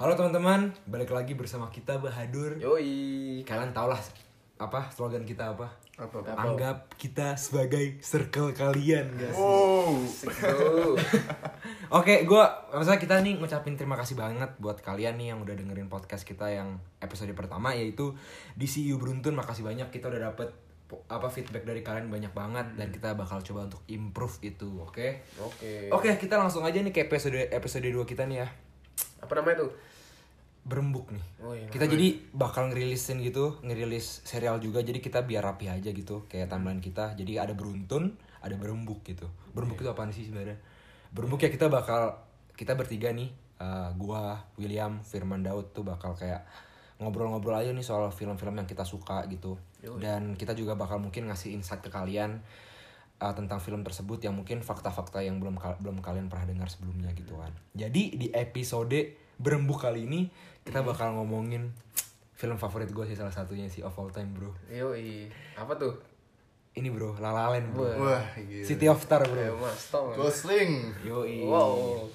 Halo teman-teman, balik lagi bersama kita Bahadur. Yoi. Kalian tau lah apa slogan kita apa? Apa? Anggap kita sebagai circle kalian, guys. Oh. Segitu. Oke, gua maksudnya kita nih ngucapin terima kasih banget buat kalian nih yang udah dengerin podcast kita yang episode pertama yaitu DCU Beruntun. Makasih banyak kita udah dapet apa feedback dari kalian banyak banget dan kita bakal coba untuk improve itu, oke? Oke. Oke, kita langsung aja nih ke episode episode 2 kita nih ya. Apa namanya tuh? Berembuk nih. Oh, iya. Kita jadi bakal ngerilisin gitu, ngerilis serial juga. Jadi kita biar rapi aja gitu, kayak timeline kita. Jadi ada beruntun, ada berembuk gitu. Berembuk itu apaan sih sebenarnya? Berembuk ya kita bakal kita bertiga nih, eh, gua, William, Firman Daud tuh bakal kayak ngobrol-ngobrol aja nih soal film-film yang kita suka gitu. Dan kita juga bakal mungkin ngasih insight ke kalian uh, tentang film tersebut yang mungkin fakta-fakta yang belum ka- belum kalian pernah dengar sebelumnya gitu kan. Jadi di episode berembuk kali ini kita bakal ngomongin film favorit gue sih salah satunya sih of all time bro. Yoi. Apa tuh? Ini bro, La La Land bro. Wah, gila. City of Star bro. Mas Tong. Gosling. Yoi. Wow.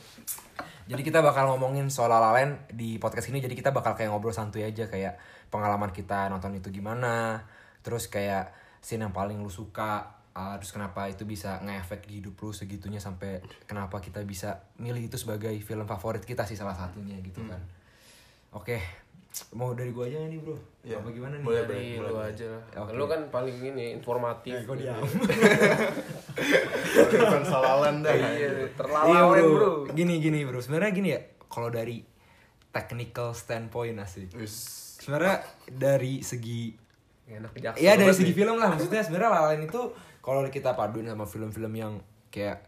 Jadi kita bakal ngomongin soal La La Land di podcast ini. Jadi kita bakal kayak ngobrol santuy aja kayak pengalaman kita nonton itu gimana. Terus kayak scene yang paling lu suka. Uh, terus kenapa itu bisa nge-efek di hidup lu segitunya sampai kenapa kita bisa milih itu sebagai film favorit kita sih salah satunya gitu kan. Oke, mau dari gua aja nih bro. Iya. Apa gimana nih? Boleh, Dari boleh, lu boleh. aja lah. Oke. Lu kan paling ini informatif. Eh, kok diam? Bukan salalan dah. Iya, Iya terlalu bro. bro. Gini gini bro. Sebenarnya gini ya. Kalau dari technical standpoint asik. Sebenarnya dari segi. Iya dari segi nih. film lah maksudnya sebenarnya La La Land itu kalau kita paduin sama film-film yang kayak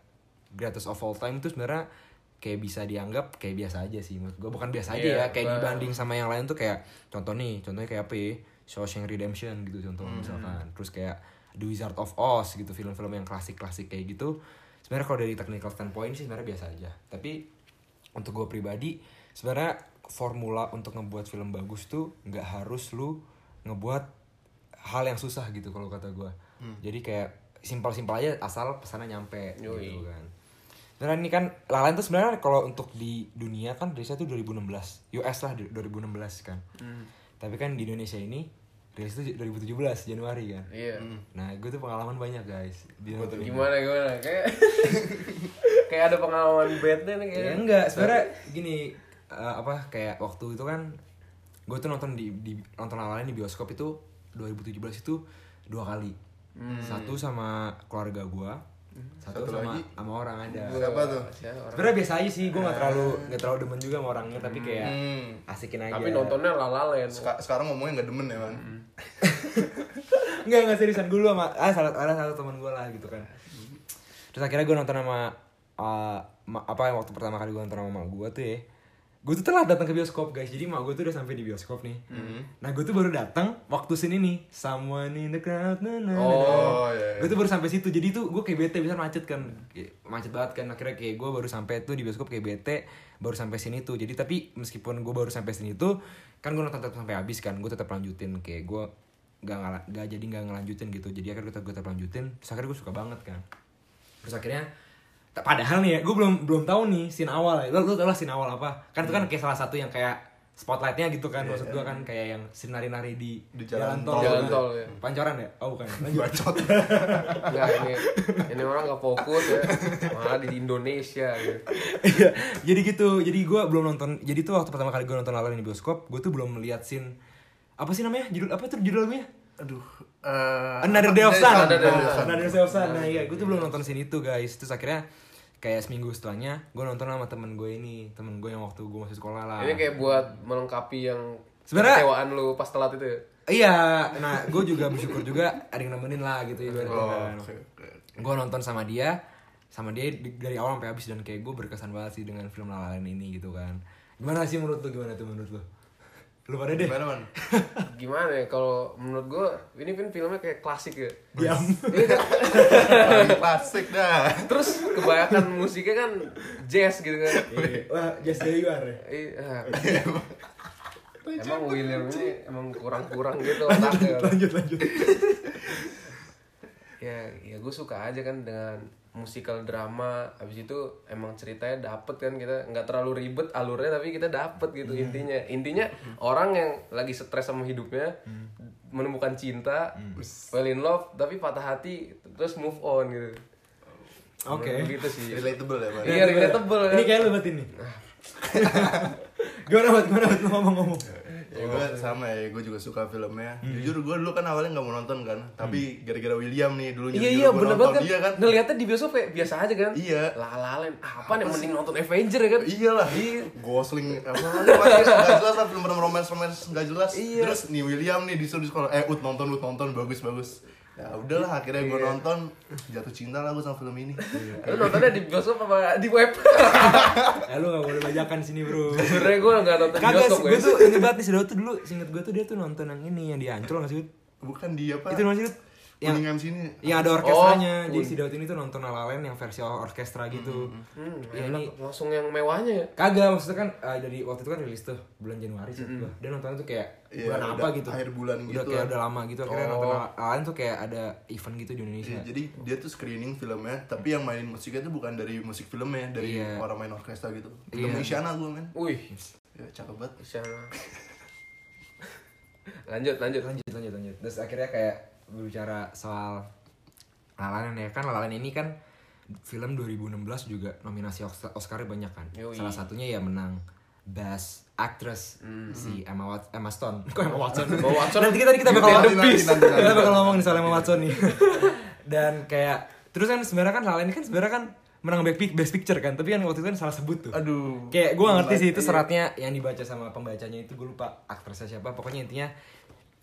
greatest of all time itu sebenarnya kayak bisa dianggap kayak biasa aja sih. Menurut gue bukan biasa aja Iya, ya. Kayak dibanding sama yang lain tuh kayak contoh nih contohnya kayak apa ya? Shawshank Redemption gitu contoh Hmm. misalkan. Terus kayak The Wizard of Oz gitu film-film yang klasik-klasik kayak gitu. Sebenarnya kalau dari technical standpoint sih sebenarnya biasa aja. Tapi untuk gue pribadi sebenarnya formula untuk ngebuat film bagus tuh nggak harus lu ngebuat hal yang susah gitu kalau kata gue jadi kayak simpel-simpel aja asal pesannya nyampe gitu kan dan ini kan Lalan tuh sebenarnya kalau untuk di dunia kan rilisnya tuh 2016 US lah di- 2016 kan tapi kan di Indonesia ini rilis tuh 2017 Januari kan Iya. nah gue tuh pengalaman banyak guys di. Gimana gimana? Kayak kayak ada pengalaman bad nih Ya kayak. enggak, sebenarnya gini eh, apa kayak waktu itu kan gue tuh nonton di, di nonton lain di bioskop itu 2017 itu dua kali. Satu sama keluarga gue, satu, Satu sama lagi? sama orang ada. Siapa tuh? Sebenarnya biasa aja sih, gue nggak terlalu nggak terlalu demen juga sama orangnya, tapi kayak Hmm. asikin aja. Tapi nontonnya La La Land. Seka- sekarang ngomongnya nggak demen ya, Man. Enggak, enggak seriusan gue sama ah salah ada satu teman gue lah gitu kan. Terus akhirnya gue nonton sama uh, ma- apa waktu pertama kali gue nonton sama gue tuh ya. Gue tuh telat datang ke bioskop guys. Jadi mak gue tuh udah sampai di bioskop nih. Nah gue tuh baru datang waktu sini nih. Someone in the crowd. Na, na, na, na. Oh, iya, iya. Gue tuh baru sampai situ. Jadi tuh gue kayak bete bisa macet kan. Kayak macet banget kan. Akhirnya kayak gue baru sampai tuh di bioskop kayak bete. Baru sampai sini tuh. Jadi tapi meskipun gue baru sampai sini tuh kan gue nonton tetap sampai habis kan. Gue tetap lanjutin kayak gue gak, ngala, gak jadi gak ngelanjutin gitu jadi akhirnya gue tetap, gue tetap lanjutin terus akhirnya gue suka banget kan terus akhirnya padahal nih ya gue belum belum tahu nih scene awal ya lo lo tau lah scene awal apa kan itu kan kayak salah satu yang kayak spotlightnya gitu kan maksud gue kan kayak yang scene nari-nari di, Di jalan tol, tol. Jalan gitu. tol, ya. pancoran ya oh bukan Bacot. Enggak ini ini orang nggak fokus ya. Malah di Indonesia gitu. Iya, jadi gitu. Jadi gue belum nonton. Jadi tuh waktu pertama kali gue nonton Lalan di bioskop, gue tuh belum melihat scene apa sih namanya? Judul apa tuh judulnya? Aduh. Eh, Another Day of Sun. Another Day of Sun. Another Day of Sun. Nah iya, gue tuh belum nonton scene itu guys. Terus akhirnya kayak seminggu setelahnya gue nonton sama temen gue ini, temen gue yang waktu gue masih sekolah lah. Ini kayak buat melengkapi yang Sebenarnya- kecewaan lu pas telat itu. ya? Iya, nah gue juga bersyukur juga ada yang nemenin lah gitu ibaratnya Oh, kan. oke. Gue nonton sama dia, sama dia di- dari awal sampai habis dan kayak gue berkesan banget sih dengan film La La Land ini gitu kan. Gimana sih menurut lu gimana tuh menurut lu? Lu pada deh. Gimana, Man? Gimana ya kalau menurut gua ini kan filmnya kayak klasik ya. Diam. Klasik dah. Terus kebanyakan musiknya kan jazz gitu kan. Wah, Just Jaguar ya. Iya. Emang William ini emang kurang-kurang gitu otaknya. Lanjut lanjut. ya ya gue suka aja kan dengan musikal drama habis itu emang ceritanya dapet kan kita nggak terlalu ribet alurnya tapi kita dapet gitu intinya. Intinya orang yang lagi stres sama hidupnya menemukan cinta fall in love tapi patah hati terus move on gitu. Oke. Gue gitu sih. Relatable ya, Bang. iya relatable Ini kan kayak lu buat ini. gimana buat gimana buat ngomong-ngomong? Ya gue sama ya, gue juga suka filmnya. Jujur gue dulu kan awalnya nggak mau nonton kan, tapi gara-gara William nih dulu Iya iya bener banget kan. Iya kan? Ngeliatnya di bioskop kayak biasa aja kan. Iya. Lalalen apa nih mending nonton Avenger ya kan? Iya lah. Iya. Gosling apa nggak jelas lah film romance romance nggak jelas. Iya. Terus nih William nih disuruh di sekolah, eh ut nonton ut nonton bagus bagus. Ya udahlah akhirnya gue Iya. nonton jatuh cinta lah gue sama film ini. Lu nontonnya di bioskop apa di web? Ya lu gak boleh bajakan sini bro. Sebenernya gue gak nonton Kagak bioskop gue tuh ini banget nih Sedot tuh dulu, seinget gue tuh dia tuh nonton yang ini yang di Ancol gak sih? Bukan di apa? Itu masih? Yang Kuningan sini. yang ada orkestranya. Oh, Jadi si Daud ini tuh nonton La La Land yang versi orkestra gitu. Hmm, Ya, enak. ini langsung yang mewahnya ya. kagak maksudnya kan eh, dari waktu itu kan rilis tuh bulan Januari sih gua. Dia nontonnya tuh kayak Iya, bulan apa gitu. akhir bulan udah gitu kayak lah. udah lama gitu akhirnya Oh. nonton La La Land tuh kayak ada event gitu di Indonesia. Iya, jadi dia tuh screening filmnya, tapi yang mainin musiknya tuh bukan dari musik filmnya, dari Iya. orang main orkestra gitu. Film Iya. Isyana gue men. Wih, Ya cakep banget. bisa. lanjut, lanjut. lanjut lanjut lanjut terus akhirnya kayak berbicara soal Lalalan ya. Kan Lalalan ini kan film 2016 juga nominasi Oscar Oscar banyak kan. Yoi. salah satunya ya menang Best Actress si Emma Wat Emma Stone. Kok Emma Watson? Emma Watson. nanti kita kita bakal Nanti, ngomong nanti, nanti, nanti. kita bakal ngomong nih soal Emma Watson nih. Dan kayak terus kan sebenarnya kan Lalalan ini kan sebenarnya kan menang Best Picture kan. Tapi kan waktu itu kan salah sebut tuh. Aduh. kayak gue ngerti sih itu Iya. seratnya yang dibaca sama pembacanya itu gue lupa aktrisnya siapa. Pokoknya intinya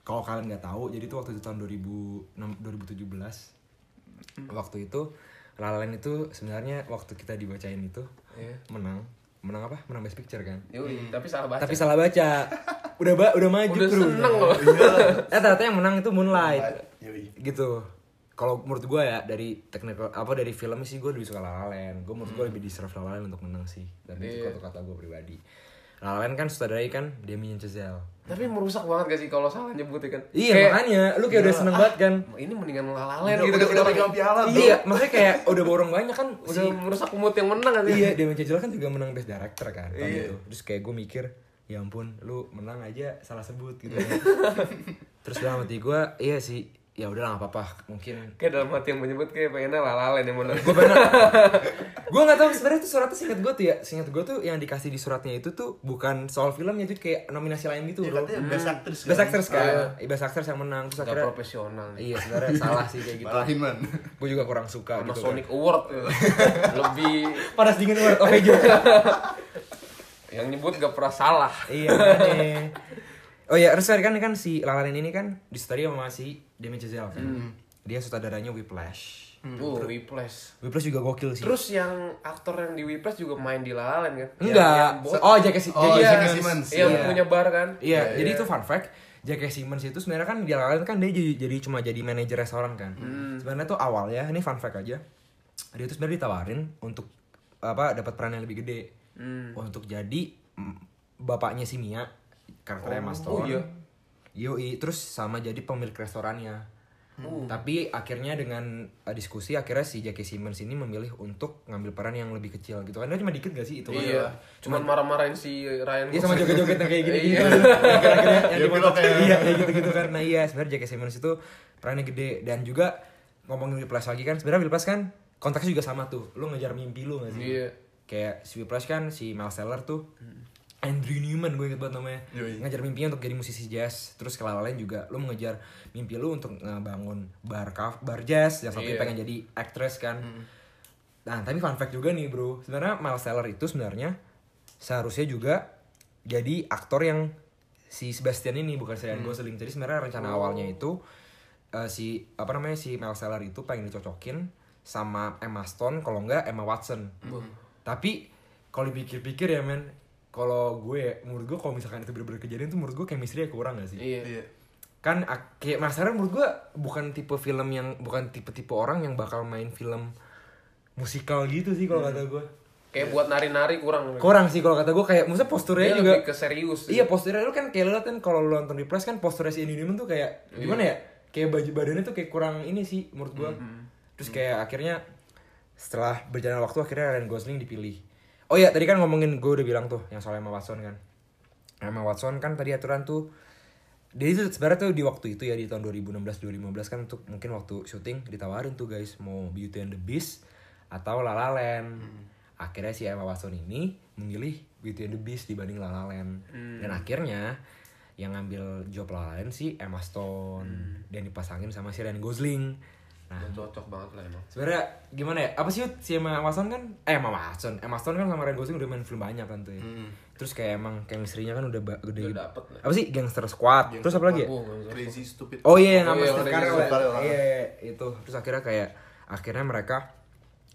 kalau kalian nggak tahu jadi itu waktu itu tahun 2006 2017 waktu itu La La Land itu sebenarnya waktu kita dibacain itu Iya. menang menang apa menang best picture kan Yoi, tapi salah baca. tapi salah baca udah ba udah maju Udah bro. seneng loh. eh ternyata yang menang itu Moonlight Yoi. gitu kalau menurut gue ya dari technical apa dari film sih gue lebih suka La La Land gue menurut gue lebih deserve La La Land untuk menang sih dan itu Iya. kata kata gue pribadi La La Land kan sutradarai kan Damien Chazelle Tapi merusak banget gak sih kalau salah nyebutnya kan? iya Kayak, makanya lu kayak udah seneng banget kan Ini mendingan lalalen Udah, gitu. udah, udah pegang piala. iya maksudnya kayak udah borong banyak kan Udah si merusak mood yang menang kan iya Damien Chazelle kan juga menang best director kan tahun Iya. itu terus kayak gue mikir ya ampun lu menang aja salah sebut gitu terus dalam hati gue iya sih ya udah nggak apa-apa mungkin Kayak dalam hati yang menyebut kayak pengennya lalalen yang menang. gue bener gue nggak tahu sebenarnya tuh suratnya singkat gue tuh ya singkat gue tuh yang dikasih di suratnya itu tuh bukan soal filmnya itu kayak nominasi lain gitu Ya, bro katanya best actress best kan? actress kan best actress yang menang terus Gak akhirnya profesional. Iya sebenarnya salah sih kayak gitu. Malahin man. gue juga kurang suka Sama gitu Sonic Award ya. Lebih panas dingin banget oke juga. Yang nyebut gak pernah salah. iya oh ya terus kan kan si Lalanen ini kan disutradarai sama si Damien Chazelle kan? Dia sutradaranya Whiplash Tuh, Whiplash. Whiplash juga gokil sih Terus yang aktor yang di Whiplash juga main di Lalalen kan? enggak Yang, yang oh J.K. Si- Oh. J.K. Simmons. Yang Iya. punya bar kan? Iya, jadi iya. itu fun fact. J.K. Simmons itu sebenarnya kan di awalnya kan dia jadi, jadi cuma jadi manajer restoran kan. Sebenarnya tuh awalnya ini fun fact aja. Dia tuh sebenarnya ditawarin untuk apa dapat peran yang lebih gede. Untuk jadi bapaknya si Mia, karakternya Mas oh Stone. iya. Yoi, terus sama jadi pemilik restorannya. Hmm. Tapi akhirnya dengan uh, diskusi akhirnya si J.K. Simmons ini memilih untuk ngambil peran yang lebih kecil gitu kan. Cuma dikit gak sih itu? Iya. Cuman marah-marahin si Ryan Iya sama joget-joget yang kayak gini Iya. Yang belok ya. Iya kayak gitu-gitu kan. Nah iya sebenarnya J.K. Simmons itu perannya gede dan juga ngomongin Whiplash lagi kan sebenarnya Whiplash kan konteksnya juga sama tuh. Lu ngejar mimpi lu gak sih? Iya. Kayak si Whiplash kan si Miles Teller tuh Andrew Newman gue inget banget namanya. Yoi. Ngejar mimpinya untuk jadi musisi jazz. Terus kalau lain juga Lu mengejar mimpi lu untuk ngebangun bar, kaf- bar jazz Yang satu Iya. pengen jadi actress kan. Nah tapi fun fact juga nih bro. Sebenarnya Miles Teller itu sebenarnya Seharusnya juga Jadi aktor yang Si Sebastian ini bukan Ryan Gosling. Jadi sebenarnya rencana awalnya itu eh, Si apa namanya si Miles Teller itu pengen dicocokin Sama Emma Stone Kalau enggak Emma Watson. Tapi kalau dipikir-pikir ya men kalau gue menurut gue kalau misalkan itu bener-bener kejadian tuh menurut gue chemistry kurang gak sih Iya. Iya. kan ak- kayak Mas menurut gue bukan tipe film yang bukan tipe-tipe orang yang bakal main film musikal gitu sih kalau kata gue Kayak buat nari-nari kurang. kurang sih kalau kata gue kayak maksudnya posturnya Dia juga lebih ke serius. iya posturnya lu kan kayak lu kan kalau lu nonton di plus kan posturnya si Andy Newman tuh kayak gimana ya kayak baju badannya tuh kayak kurang ini sih menurut gua terus kayak akhirnya setelah berjalan waktu akhirnya Ryan Gosling dipilih oh ya tadi kan ngomongin gue udah bilang tuh yang soal Emma Watson kan Emma Watson kan tadi aturan tuh dia itu sebenarnya tuh di waktu itu ya di tahun 2016 2015 kan untuk mungkin waktu syuting ditawarin tuh guys mau Beauty and the Beast atau La La Land. Akhirnya si Emma Watson ini memilih Beauty and the Beast dibanding La La Land. Dan akhirnya yang ngambil job La La Land si Emma Stone dan dipasangin sama si Ryan Gosling. Nah, Dan cocok banget lah emang sebenarnya gimana ya? Apa sih si Emma Watson kan eh Emma Watson, Emma Stone kan sama Ryan Gosling udah main film banyak kan tuh ya. Terus kayak emang chemistry-nya kan udah gede. Udah dapet lah. Apa sih Gangster Squad? Terus apa lagi ya? Oh. Crazy stupid. Oh iya yang Oh sama iya, Steve Carell ya. Carell, Iya, iya, itu. Terus akhirnya kayak akhirnya mereka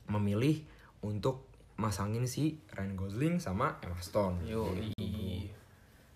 memilih untuk masangin si Ryan Gosling sama Emma Stone. Yo,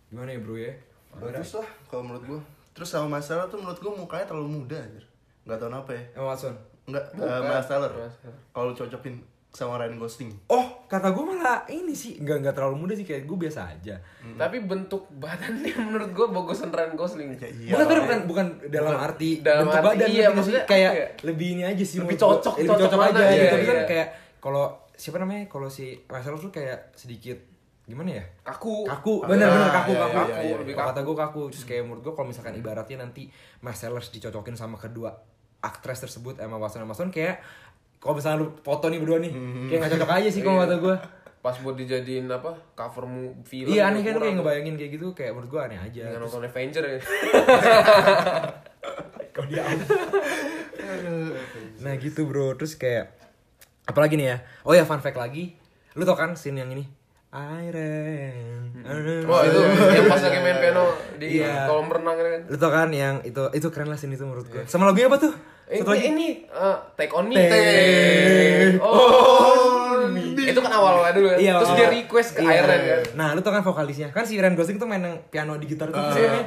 Gimana ya bro ya? Bagus lah kalau menurut gua. Terus sama masalah tuh menurut gua mukanya terlalu muda anjir. Enggak tahu kenapa ya. Emma Watson. Enggak, Bukan. uh, Miles Teller. Miles. Kalau lu cocokin sama Ryan Gosling. Oh, kata gue malah ini sih nggak nggak terlalu muda sih kayak gue biasa aja. Tapi bentuk badannya menurut gue bagusan Ryan Gosling. Ya iya. bukan, bukan bukan dalam arti Dalam bentuk arti, badan iya, nggak maksudnya kayak apa ya? lebih ini aja sih Lebih menurut gua. cocok, lebih cocok cocok mana, aja iya, gitu. Tapi kan iya. kayak kalau siapa namanya kalau si Marcelo tuh kayak sedikit gimana ya? Kaku. kaku Ah, bener bener kaku iya, kaku, iya, kaku. iya, lebih Kalau kata gue kaku terus kayak menurut gue kalau misalkan ibaratnya nanti Marcellus dicocokin sama kedua aktris tersebut Emma Watson Emma Stone kayak kalau misalnya lu foto nih berdua nih kayak nggak cocok aja sih kalau kata gue Pas buat dijadiin apa? Cover film. iya aneh kan kayak ngebayangin kayak gitu kayak menurut gue aneh aja. Dengan Terus- nonton Avenger ya. Kau dia nah gitu bro. Terus kayak apalagi nih ya? Oh ya fun fact lagi. Lu tau kan scene yang ini Iron Oh itu yang pas lagi main piano di Iya. kolam renang kan. lu tau kan yang itu itu keren lah scene itu menurut gue sama lagunya apa tuh Satu lagi ini eh, Take on Me. Take Oh, itu kan awal-awal dulu kan. Iya, Terus awal. dia request ke Iya. Iron kan. Nah, lu tau kan vokalisnya? Kan si Ryan Gosling tuh main yang piano di gitar itu sih namanya?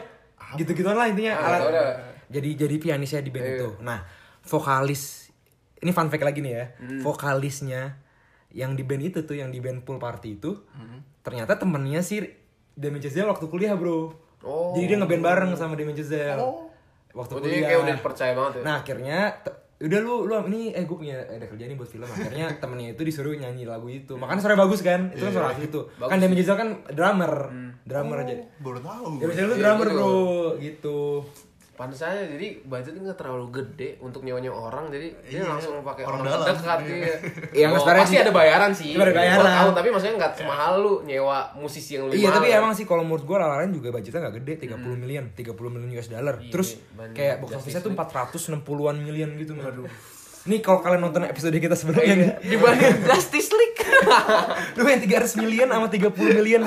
Gitu-gituan lah intinya Ah, alat. tau dah. Jadi jadi pianisnya di band Iya. itu. Nah, vokalis ini fun fact lagi nih ya. Hmm. Vokalisnya yang di band itu tuh yang di band pool party itu Hmm. ternyata temennya si Damien Chazelle waktu kuliah, Bro. Oh. Jadi dia ngeband bareng sama Damien Chazelle. Waktu Oh, kuliah. jadi kayak udah percaya banget ya. Nah akhirnya udah lu lu ini eh gue punya ada kerjaan nih buat film akhirnya temennya itu disuruh nyanyi lagu itu makanya suara bagus kan itu kan suara asli tuh kan Demi Giselle kan drummer drummer aja Baru tahu. Demi tuh Iya, drummer gitu. bro gitu Pantes aja jadi budgetnya nggak terlalu gede untuk nyewanya orang jadi dia Iya, langsung pakai orang orang, dalam. terdekat iya. Yang Oh, sebenarnya pasti sih- ada bayaran sih. Ada bayaran. Tahu, tapi maksudnya nggak semahal lu nyewa musisi yang lebih iya tapi emang sih kalau menurut gue lalaran juga budgetnya gak gede 30 miliar 30 miliar US dollar Iya, terus banding kayak box office-nya tuh 460-an miliar gitu aduh Nih kalau kalian nonton episode kita sebelumnya nih dibanding Justice League. Lu yang 300 miliar sama 30 miliar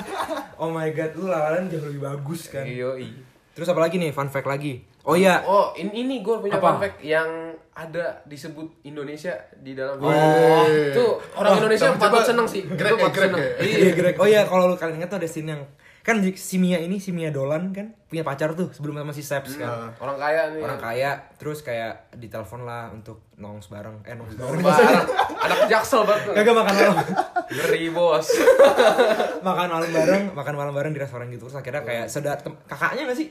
Oh my god, lu lalaran jauh lebih bagus kan Iya, iya. Terus apa lagi nih, fun fact lagi Oh iya, Oh, ini, ini gue punya Apa? fun fact yang ada disebut Indonesia di dalam Oh. Itu orang Indonesia coba- patut seneng sih. Greg ya, patut Greg seneng. ya. Iya. Iya Greg. Oh iya kalau lu kalian ingat tuh ada scene yang kan si Mia ini si Mia Dolan kan punya pacar tuh sebelum sama si Seps kan. Orang kaya nih. Orang kaya terus kayak ditelepon lah untuk nongs bareng. Eh nongs bareng. Anak jaksel banget. Kagak makan malam. Ngeri bos. makan malam bareng, makan malam bareng di restoran gitu. Terus akhirnya kayak saudara tem- kakaknya gak sih?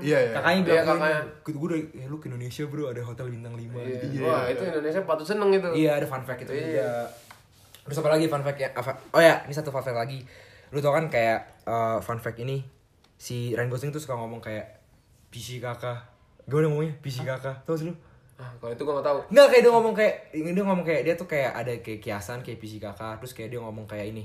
Iya, iya. Kakaknya Iya, bilang kakaknya. gue udah ya lu ke Indonesia bro ada hotel bintang 5 Iya. gitu. Wah itu Indonesia patut seneng itu. Iya ada fun fact itu Iya. Terus apa lagi fun fact ya? apa- Oh ya, ini satu fun fact lagi. Lu tau kan kayak eh, fun fact ini si Ryan Gosling tuh suka ngomong kayak PC kakak. Gimana ngomongnya? PC kakak. Tau sih lu? Ah, kalau itu gue gak tahu. Enggak kayak dia ngomong kayak dia ngomong kayak dia tuh kayak ada kayak kiasan kayak PC kakak terus kayak dia ngomong kayak ini.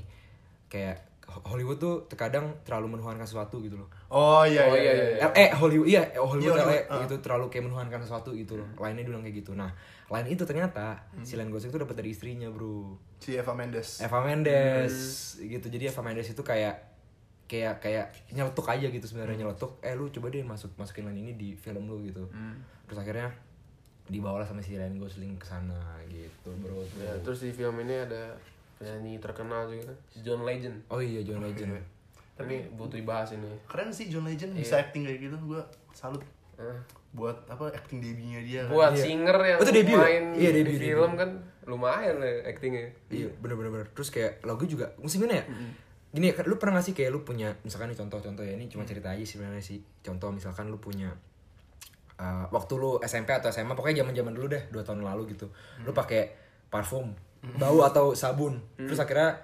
Kayak Hollywood tuh terkadang terlalu menuhankan sesuatu gitu loh. Oh iya Oh, iya. iya, iya. iya. Eh, eh Hollywood iya eh, Hollywood Iya, LA Hollywood, gitu terlalu kayak menuhankan sesuatu gitu loh. Lainnya dia bilang kayak gitu. Nah, lain itu ternyata si Ryan Gosling tuh dapat dari istrinya, Bro. Si Eva Mendes. Eva Mendes gitu. Jadi Eva Mendes itu kayak kayak kayak nyeletuk aja gitu sebenarnya nyeletuk. Eh lu coba deh masuk masukin line ini di film lu gitu. Terus akhirnya dibawalah sama si Ryan Gosling ke sana gitu, Bro. Tuh. Ya, terus di film ini ada penyanyi terkenal juga kan, si John Legend. Oh iya John Legend. Tapi butuh dibahas ini. Keren sih John Legend Iya. bisa acting kayak gitu. Gua salut. Eh, Buat apa acting debutnya dia. kan. Buat Iya. singer yang Oh, itu debut ya? main Iya, di debut, film kan lumayan lah actingnya. Iya, bener-bener bener. Terus kayak lagu juga musim ini ya. Gini, lu pernah gak sih kayak lu punya misalkan nih contoh-contoh ya ini cuma cerita aja sebenarnya sih. Contoh misalkan lu punya uh, waktu lu SMP atau SMA pokoknya zaman zaman dulu deh dua tahun lalu gitu lu pakai parfum bau atau sabun. Terus akhirnya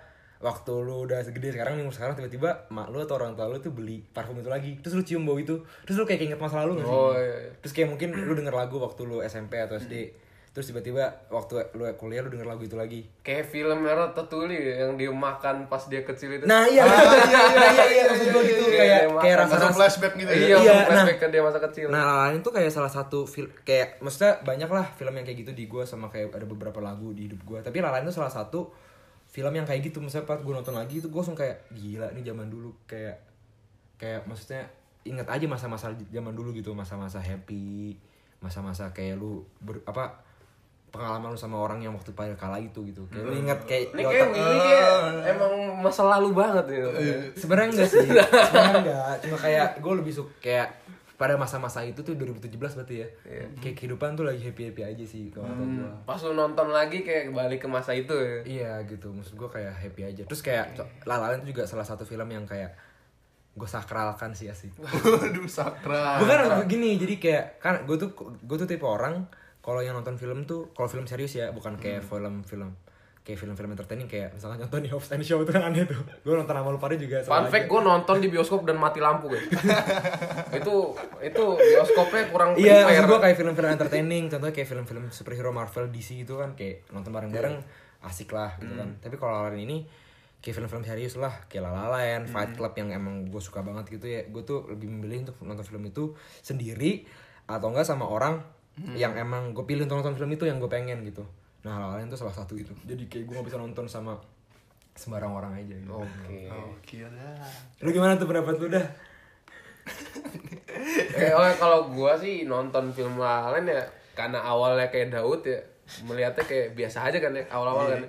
waktu lu udah segede sekarang nih sekarang tiba-tiba mak lu atau orang tua lu tuh beli parfum itu lagi. Terus lu cium bau itu. Terus lu kayak inget masa lalu gak sih? Oh, iya, iya. terus kayak mungkin lu denger lagu waktu lu SMP atau SD terus tiba-tiba waktu lu kuliah lu denger lagu itu lagi Kayak film merah Ratatouille yang dia makan pas dia kecil itu. nah iya iya iya iya iya maksud gua gitu Iya, kayak iya, kayak rasa Langsung flashback gitu ya. Iya, Iya, iya nah. flashback ke dia masa kecil. Nah, La La Land tuh kayak salah satu film kayak maksudnya banyak lah film yang kayak gitu di gua sama kayak ada beberapa lagu di hidup gua. Tapi La La Land tuh salah satu film yang kayak gitu. Misalnya pas gua nonton lagi itu gua langsung kayak gila nih zaman dulu kayak kayak maksudnya ingat aja masa-masa zaman dulu gitu, masa-masa happy, masa-masa kayak lu ber, apa pengalaman lu sama orang yang waktu pada kala itu gitu. Kayak lu ingat kayak Ini kayak Willy dia emang masa lalu banget gitu. Sebenarnya enggak sih, sebenarnya enggak. Cuma kayak gue lebih suka kayak pada masa-masa itu tuh 2017 berarti ya. Kayak kehidupan tuh lagi happy-happy aja sih kalau kata gue. Pas lu nonton lagi kayak balik ke masa itu ya. Iya gitu, maksud gue kayak happy aja. Terus kayak co- La La Land itu juga salah satu film yang kayak gue sakralkan sih asik. Waduh sakral. Bukan begini, jadi kayak kan gue tuh gue tuh tipe orang kalau yang nonton film tuh kalau film serius ya bukan kayak film-film kayak film-film entertaining kayak misalkan contoh nih Hobbs and Show itu kan aneh tuh. Gue nonton sama lu pada juga Fun fact gue nonton di bioskop dan mati lampu guys. itu itu bioskopnya kurang Iya, maksud gue kayak film-film entertaining, contohnya kayak film-film superhero Marvel DC gitu kan kayak nonton bareng-bareng asik lah gitu kan. Tapi kalau lain ini kayak film-film serius lah, kayak La La Land, Fight Club yang emang gue suka banget gitu ya. Gue tuh lebih memilih untuk nonton film itu sendiri atau enggak sama orang yang emang gue pilih untuk nonton film itu yang gue pengen gitu. Nah, La La Land itu salah satu itu. Jadi kayak gue gak bisa nonton sama sembarang orang aja gitu. Oke. Oke lah. Lu gimana tuh pendapat lu dah? Eh, oh, kalau gua sih nonton film La La Land ya karena awalnya kayak Daud ya melihatnya kayak biasa aja kan ya awal-awal kan.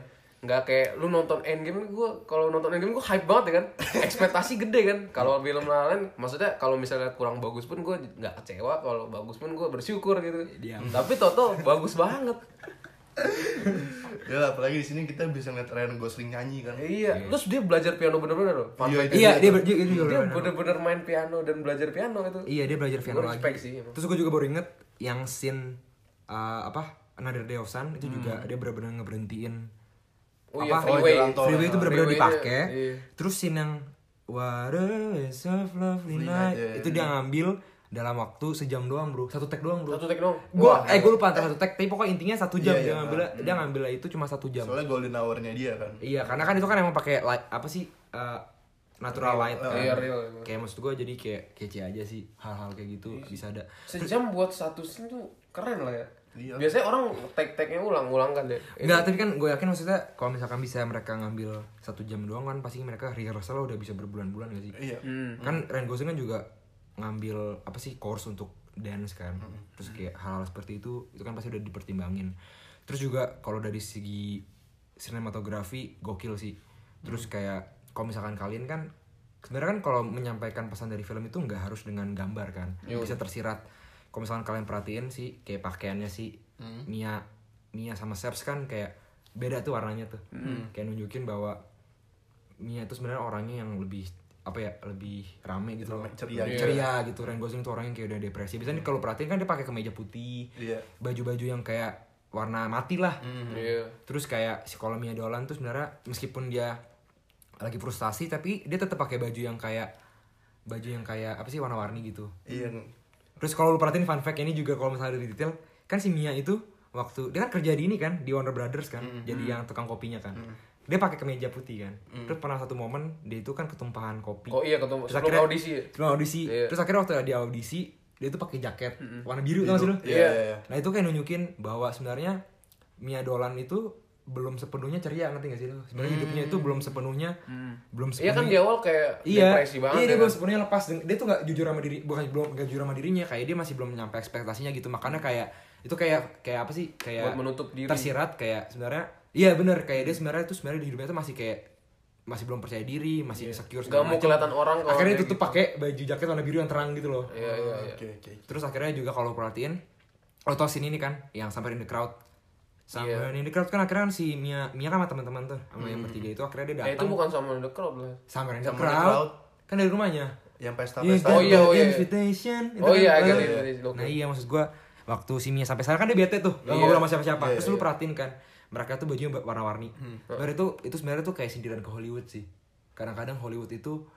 Nggak kayak lu nonton Endgame gua kalau nonton Endgame gua hype banget ya kan. Ekspektasi gede kan. Kalau film La La Land maksudnya kalau misalnya kurang bagus pun gua nggak kecewa, kalau bagus pun gua bersyukur gitu. Diam. Tapi Toto bagus banget. Ya lah, apalagi di sini kita bisa ngeliat Ryan Gosling nyanyi kan. Iya, terus dia belajar piano bener-bener loh. Fun Iya, Iya, dia dia tuh. dia, dia, Dia bener-bener main piano dan belajar piano itu. Iya dia belajar piano Gua lagi. respect sih, emang. Terus gue juga baru inget yang scene uh, apa Another Day of Sun itu juga dia benar-benar ngeberhentiin Oh iya, apa freeway. jalan tol. freeway itu benar-benar dipakai. iya. Terus scene yang What a waste of lovely night night, iya, itu dia ngambil dalam waktu sejam doang bro satu take doang bro Satu take doang. gua Wah, eh gue lupa antara satu take tapi pokoknya intinya satu jam Iya, dia iya, ngambil dia ngambil itu cuma satu jam Soalnya golden hour-nya dia kan. iya karena kan itu kan emang pakai light apa sih uh, natural light kan. Iya, real. kayak maksud gue jadi kayak kece aja sih hal-hal kayak gitu Iya. bisa ada Sejam buat satu scene tuh keren lah ya. Iya. Biasanya orang take-take-nya ulang-ulang kan deh. Enggak, tapi kan gue yakin maksudnya kalau misalkan bisa mereka ngambil satu jam doang kan pasti mereka rehearsal udah bisa berbulan-bulan gak sih? Iya. Hmm. Kan Ryan Gosling kan juga ngambil apa sih course untuk dance kan. Terus kayak hal-hal seperti itu itu kan pasti udah dipertimbangin. Terus juga kalau dari segi sinematografi gokil sih. Terus kayak kalau misalkan kalian kan sebenarnya kan kalau menyampaikan pesan dari film itu nggak harus dengan gambar kan. Bisa tersirat. Kalau misalkan kalian perhatiin sih kayak pakaiannya sih Mia Mia sama Seps kan kayak beda tuh warnanya tuh. Kayak nunjukin bahwa Mia itu sebenarnya orangnya yang lebih apa ya lebih rame gitu loh. ceria Lebih ceria gitu Ryan Gosling tuh orangnya kayak udah depresi biasanya kalau perhatiin kan dia pakai kemeja putih Iya. baju-baju yang kayak warna mati lah Iya. terus kayak si kalau Mia Dolan tuh sebenarnya meskipun dia lagi frustasi tapi dia tetap pakai baju yang kayak baju yang kayak apa sih warna-warni gitu Iya. Terus kalau lu perhatiin fun fact ini juga kalau misalnya dari detail kan si Mia itu waktu dia kan kerja di ini kan di Warner Brothers kan jadi yang tukang kopinya kan. Dia pakai kemeja putih kan. Terus pernah satu momen dia itu kan ketumpahan kopi. Oh iya ketemu Terus akhirnya- audisi. sebelum audisi. Iya. terus akhirnya waktu dia audisi dia tuh pakai jaket warna biru tau gak sih lu? Iya, iya, iya. nah itu kayak nunjukin bahwa sebenarnya Mia Dolan itu belum sepenuhnya ceria ngerti gak sih lu sebenarnya hidupnya itu belum sepenuhnya belum Iya kan sepenuhnya di awal kayak Iya, depresi banget. iya ya dia kan? belum sepenuhnya lepas. Dia tuh gak jujur sama diri, bukan belum gak jujur sama dirinya. Kayak dia masih belum nyampe ekspektasinya gitu. Makanya kayak itu kayak kayak apa sih? Kayak Buat menutup diri. Tersirat kayak sebenarnya. Iya bener kayak dia sebenarnya tuh sebenarnya di hidupnya tuh masih kayak masih belum percaya diri, masih insecure Gak mau macam. kelihatan orang kalau Akhirnya kayak itu tuh pakai baju jaket warna biru yang terang gitu loh. Iya iya iya. Oke, oke. Terus akhirnya juga kalau perhatiin lo tau scene ini kan yang sampai in the crowd. Sampai Iya. in the crowd kan akhirnya kan si Mia Mia kan sama teman-teman tuh sama yang bertiga itu akhirnya dia Eh, datang itu bukan sama The Crowd lah. in the Sama in the crowd. Kan dari rumahnya. yang pesta Iya, pesta Oh iya, oh iya. Invitation. itu Oh kan, iya, agak. Nah iya maksud gua waktu si Mia sampai sana kan dia bete tuh, gak Iya. ngobrol sama siapa-siapa. Iya, Terus lu perhatiin kan, mereka tuh bajunya warna-warni. Hmm. Sebenarnya itu itu sebenarnya tuh kayak sindiran ke Hollywood sih. Kadang-kadang Hollywood itu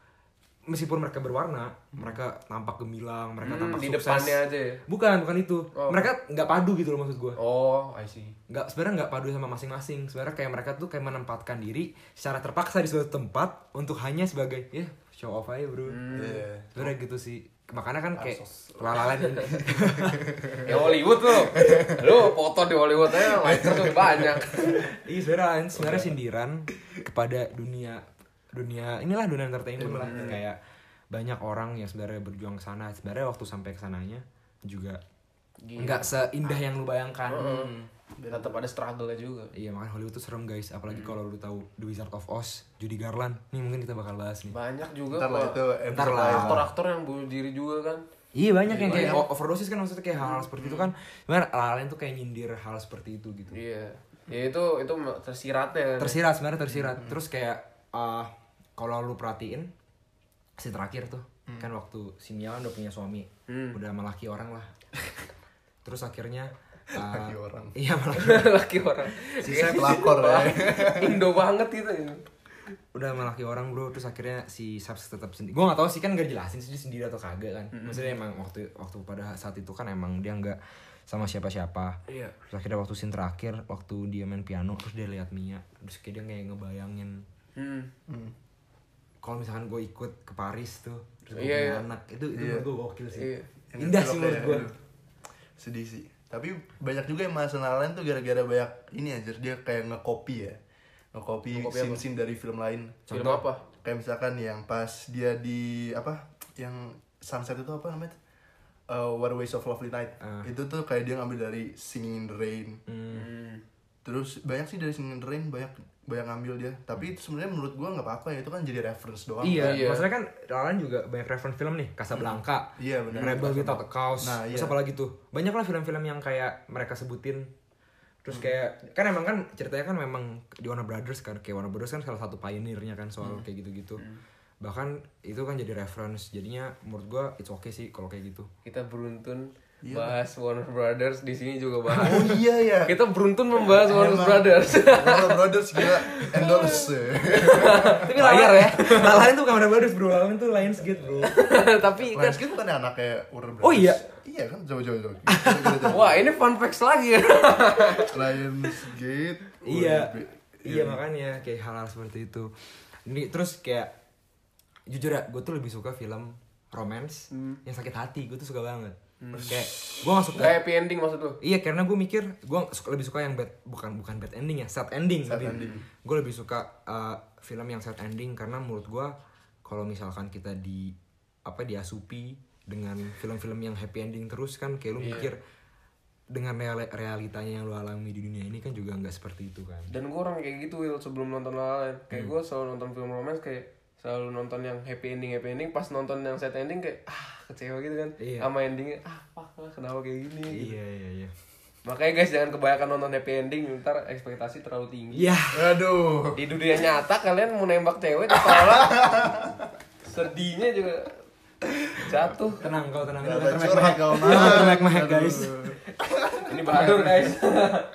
meskipun mereka berwarna, mereka tampak gemilang, mereka Hmm, tampak di sukses. depannya aja ya? Bukan, bukan itu. Oh. Mereka nggak padu gitu loh maksud gua. Oh, I see. nggak sebenarnya nggak padu sama masing-masing sebenarnya kayak mereka tuh kayak menempatkan diri secara terpaksa di suatu tempat untuk hanya sebagai ya show off aja bro Iya. sebenarnya gitu sih makanya kan kayak lalalen Ya Hollywood lo. Lu foto di Hollywood aja liker tuh banyak. iya sebenarnya sebenarnya sindiran kepada dunia dunia inilah dunia entertainment lah. kayak banyak orang yang sebenarnya berjuang ke sana sebenarnya waktu sampai ke sananya juga nggak seindah yang lu bayangkan. Tetap ada struggle juga. Iya makanya Hollywood tuh serem guys. Apalagi kalau lu tahu The Wizard of Oz Judy Garland. Nih mungkin kita bakal bahas nih. Banyak juga Ntar lah kok. itu Ntar lah. Aktor-aktor yang bunuh diri juga kan. Iya banyak yang kayak o- overdosis kan? Maksudnya kayak hal-hal seperti itu kan? Sebenarnya hal-hal tuh kayak nyindir hal seperti itu gitu. Iya. Ya itu itu tersiratnya kan. Tersirat sebenarnya tersirat. Terus kayak uh, Kalau lu perhatiin Si terakhir tuh Kan waktu si Mia kan udah punya suami Udah melaki orang lah Terus akhirnya uh, Laki orang. Iya melaki Laki orang. Si saya pelakor ya. Indo banget gitu. udah melaki orang bro terus akhirnya si Saps tetap sendiri gue gak tahu sih kan gak jelasin sih sendiri atau kagak kan maksudnya emang waktu waktu pada saat itu kan emang dia nggak sama siapa-siapa Iya. terus akhirnya waktu scene terakhir waktu dia main piano terus dia lihat Mia terus kayak dia kayak ngebayangin Hmm. kalau misalkan gue ikut ke Paris tuh terus gue Iya, punya iya. anak itu itu Iya. menurut gue gokil sih Iya. Yang indah itu sih menurut gue aduh, sedih sih tapi banyak juga yang masalah lain tuh gara-gara banyak ini aja dia kayak nge-copy ya nge-copy Nge-copy apa? scene-scene dari film lain Film Contoh. apa? kayak misalkan yang pas dia di apa yang sunset itu apa namanya tuh? Uh, What a Waste of Lovely Night Ah. itu tuh kayak dia ngambil dari Singing in the Rain Hmm. terus banyak sih dari Singing in the Rain banyak banyak ngambil dia tapi itu sebenarnya menurut gua nggak apa-apa ya itu kan jadi reference doang Iya, Iya. maksudnya kan Lalan juga banyak reference film nih, Casablanca, Iya, benar. Rebel Without a Cause, Nah, terus iya. apa lagi tuh? Banyak lah film-film yang kayak mereka sebutin. Terus kayak kan emang kan ceritanya kan memang di Warner Brothers kan, kayak Warner Brothers kan salah satu pioneernya kan soal kayak gitu-gitu. Bahkan itu kan jadi reference, jadinya menurut gua it's okay sih kalau kayak gitu. Kita beruntun bahas Warner Brothers di sini juga bahas. oh iya ya Kita beruntun membahas Warner Emang. Brothers. Warner Brothers gila endorse Tapi Bayar ya. Lalan itu bukan Warner Brothers bro, Lalan itu Lionsgate bro. Tapi kan Lionsgate bukan anaknya Warner Brothers Oh iya? iya kan kita coba. Wah ini fun facts lagi ya. Lionsgate iya Warner- iya makanya kayak hal-hal seperti itu ini terus kayak jujur ya gue tuh lebih suka film romance yang sakit hati gue tuh suka banget kayak gue gak suka Gak happy ending maksud lu? iya karena gue mikir gue lebih suka yang bad bukan bukan bad ending ya sad ending Sad lebih. ending. gue lebih suka uh, film yang sad ending karena menurut gue kalau misalkan kita di apa diasupi dengan film-film yang happy ending terus kan kayak lu mikir dengan real- realitanya yang lu alami di dunia ini kan juga nggak seperti itu kan Dan gue orang kayak gitu Will sebelum nonton lain. Kayak gue selalu nonton film romance kayak selalu nonton yang happy ending happy ending pas nonton yang sad ending kayak ah kecewa gitu kan Iya. sama endingnya ah fuck lah kenapa kayak gini iya iya iya makanya guys jangan kebanyakan nonton happy ending ntar ekspektasi terlalu tinggi Iya. aduh di dunia nyata kalian mau nembak cewek ditolak sedihnya juga jatuh Tenang kau tenang. Jangan kau termek-mek. Jangan termek-mek, Aduh. guys. ini badur guys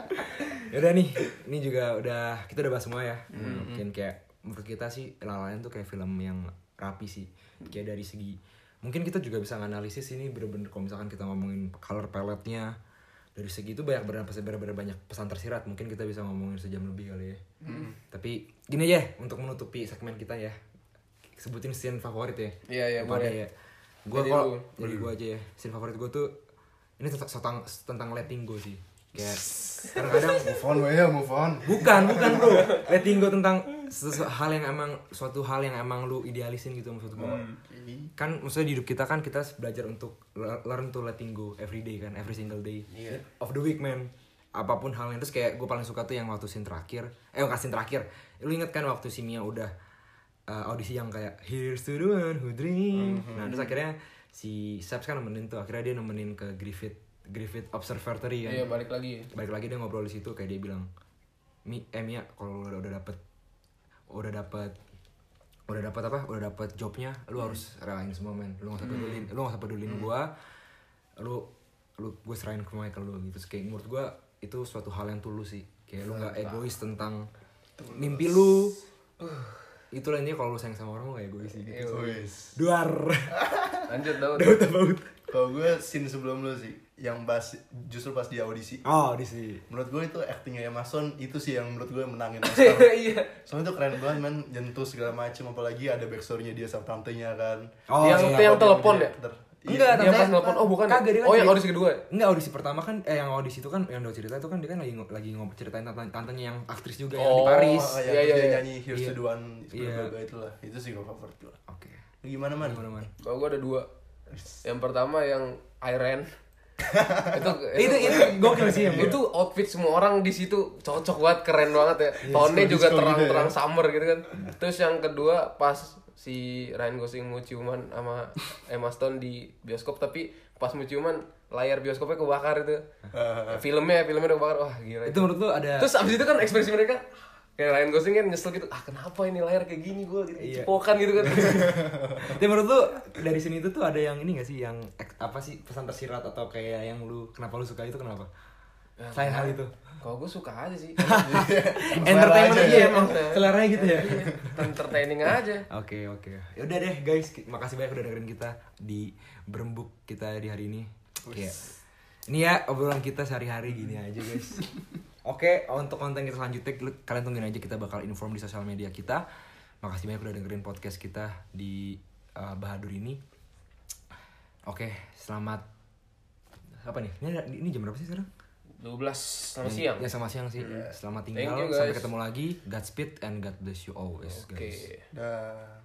Ya udah nih, ini juga udah kita udah bahas semua ya. Mungkin kayak menurut kita sih La La Land tuh kayak film yang rapi sih. Kayak dari segi mungkin kita juga bisa nganalisis ini bener-bener kalau misalkan kita ngomongin color palette-nya. Dari segi itu banyak benar benar banyak pesan tersirat. Mungkin kita bisa ngomongin sejam lebih kali ya. Tapi gini aja untuk menutupi segmen kita ya. Sebutin scene favorit ya. Iya, iya, boleh. ya. Gue kok lu. jadi gue aja ya scene favorit gue tuh ini tentang tentang, tentang letting go sih kayak kadang-kadang move on ya move on. Bukan bukan bro. Letting go tentang sesuatu hal yang emang suatu hal yang emang lu idealisin gitu maksud gue kan maksudnya di hidup kita kan kita belajar untuk le- learn to letting go every day kan every single day Iya. of the week man. Apa pun hal yang terus kayak gue paling suka tuh yang waktu scene terakhir. Eh bukan scene terakhir. Lu inget kan waktu si Mia udah uh, audisi yang kayak here's to the one who dream nah terus akhirnya si Saps kan nemenin tuh akhirnya dia nemenin ke Griffith Griffith Observatory kan. Iya balik lagi. Balik lagi dia ngobrol di situ kayak dia bilang Mi, eh Mia kalau lu udah, udah dapet udah dapet udah dapat apa? Udah dapat jobnya lu harus relain semua men. Lu nggak usah pedulin lu nggak usah pedulin gua lu lu gue serahin ke Michael lu gitu. Terus kayak menurut gua itu suatu hal yang tulus sih. Kayak lu nggak egois tentang mimpi lu itulah ini kalau lu sayang sama orang lu gak egois sih gitu. Wis. duar lanjut Daud Daud Daud Kalau gue scene sebelum lu sih, yang pas justru pas di audisi. oh di sini Menurut gue itu actingnya Mason itu sih yang menurut gue menangin Oscar. iya Soalnya itu keren banget men, nyentuh segala macem apalagi ada backstory-nya dia sama tantenya kan. Oh, yang iya. yang telepon ya Enggak, Yang tante- pas telepon, oh bukan ya? Kagak, dia kan Oh, yang audisi kedua ya? Enggak, audisi pertama kan eh yang audisi itu kan yang udah cerita itu kan dia kan lagi lagi ngobrol ceritain tante tantenya yang aktris juga yang di Oh, Paris. Oh, Iya, iya, iya, iya. nyanyi Here's Iya. to the One, Iya. bla itulah. Itu sih gue favorit gue. Oke. Gimana man? Gimana, Man? Kalau gue ada dua Yang pertama yang Iron itu, Itu itu gokil sih yang itu outfit semua orang di situ cocok banget keren banget ya. Tone juga disco-disco terang-terang gitu ya. summer gitu kan. Terus yang kedua pas si Ryan Gosling mau ciuman sama Emma Stone di bioskop tapi pas mau ciuman layar bioskopnya kebakar itu. Filmnya filmnya udah kebakar. Wah gila itu. menurut lu ada terus abis itu kan ekspresi mereka kayak Ryan Gosling kan nyesel gitu ah kenapa ini layar kayak gini gue gitu Iya. cipokan gitu kan Tapi menurut lu dari sini itu tuh ada yang ini gak sih yang apa sih pesan tersirat atau kayak yang lu kenapa lu suka itu kenapa? Selain hal itu. kalau gue suka aja sih Entertainment aja aja ya. emang seleranya gitu ya. Iya, entertaining aja Oke oke. Yaudah deh guys, makasih banyak udah dengerin kita di berembuk kita di hari ini. Kayak ini ya obrolan kita sehari-hari gini aja guys. Oke, untuk konten kita selanjutnya kalian tungguin aja kita bakal inform di sosial media kita. Makasih banyak udah dengerin podcast kita di uh, Bahadur ini. Oke, selamat apa nih? Ini, ini jam berapa sih sekarang? 12 selamat siang Ya sama siang sih. Selamat Thank tinggal. you, Sampai ketemu lagi. Godspeed and God bless you always, oke guys. Dah.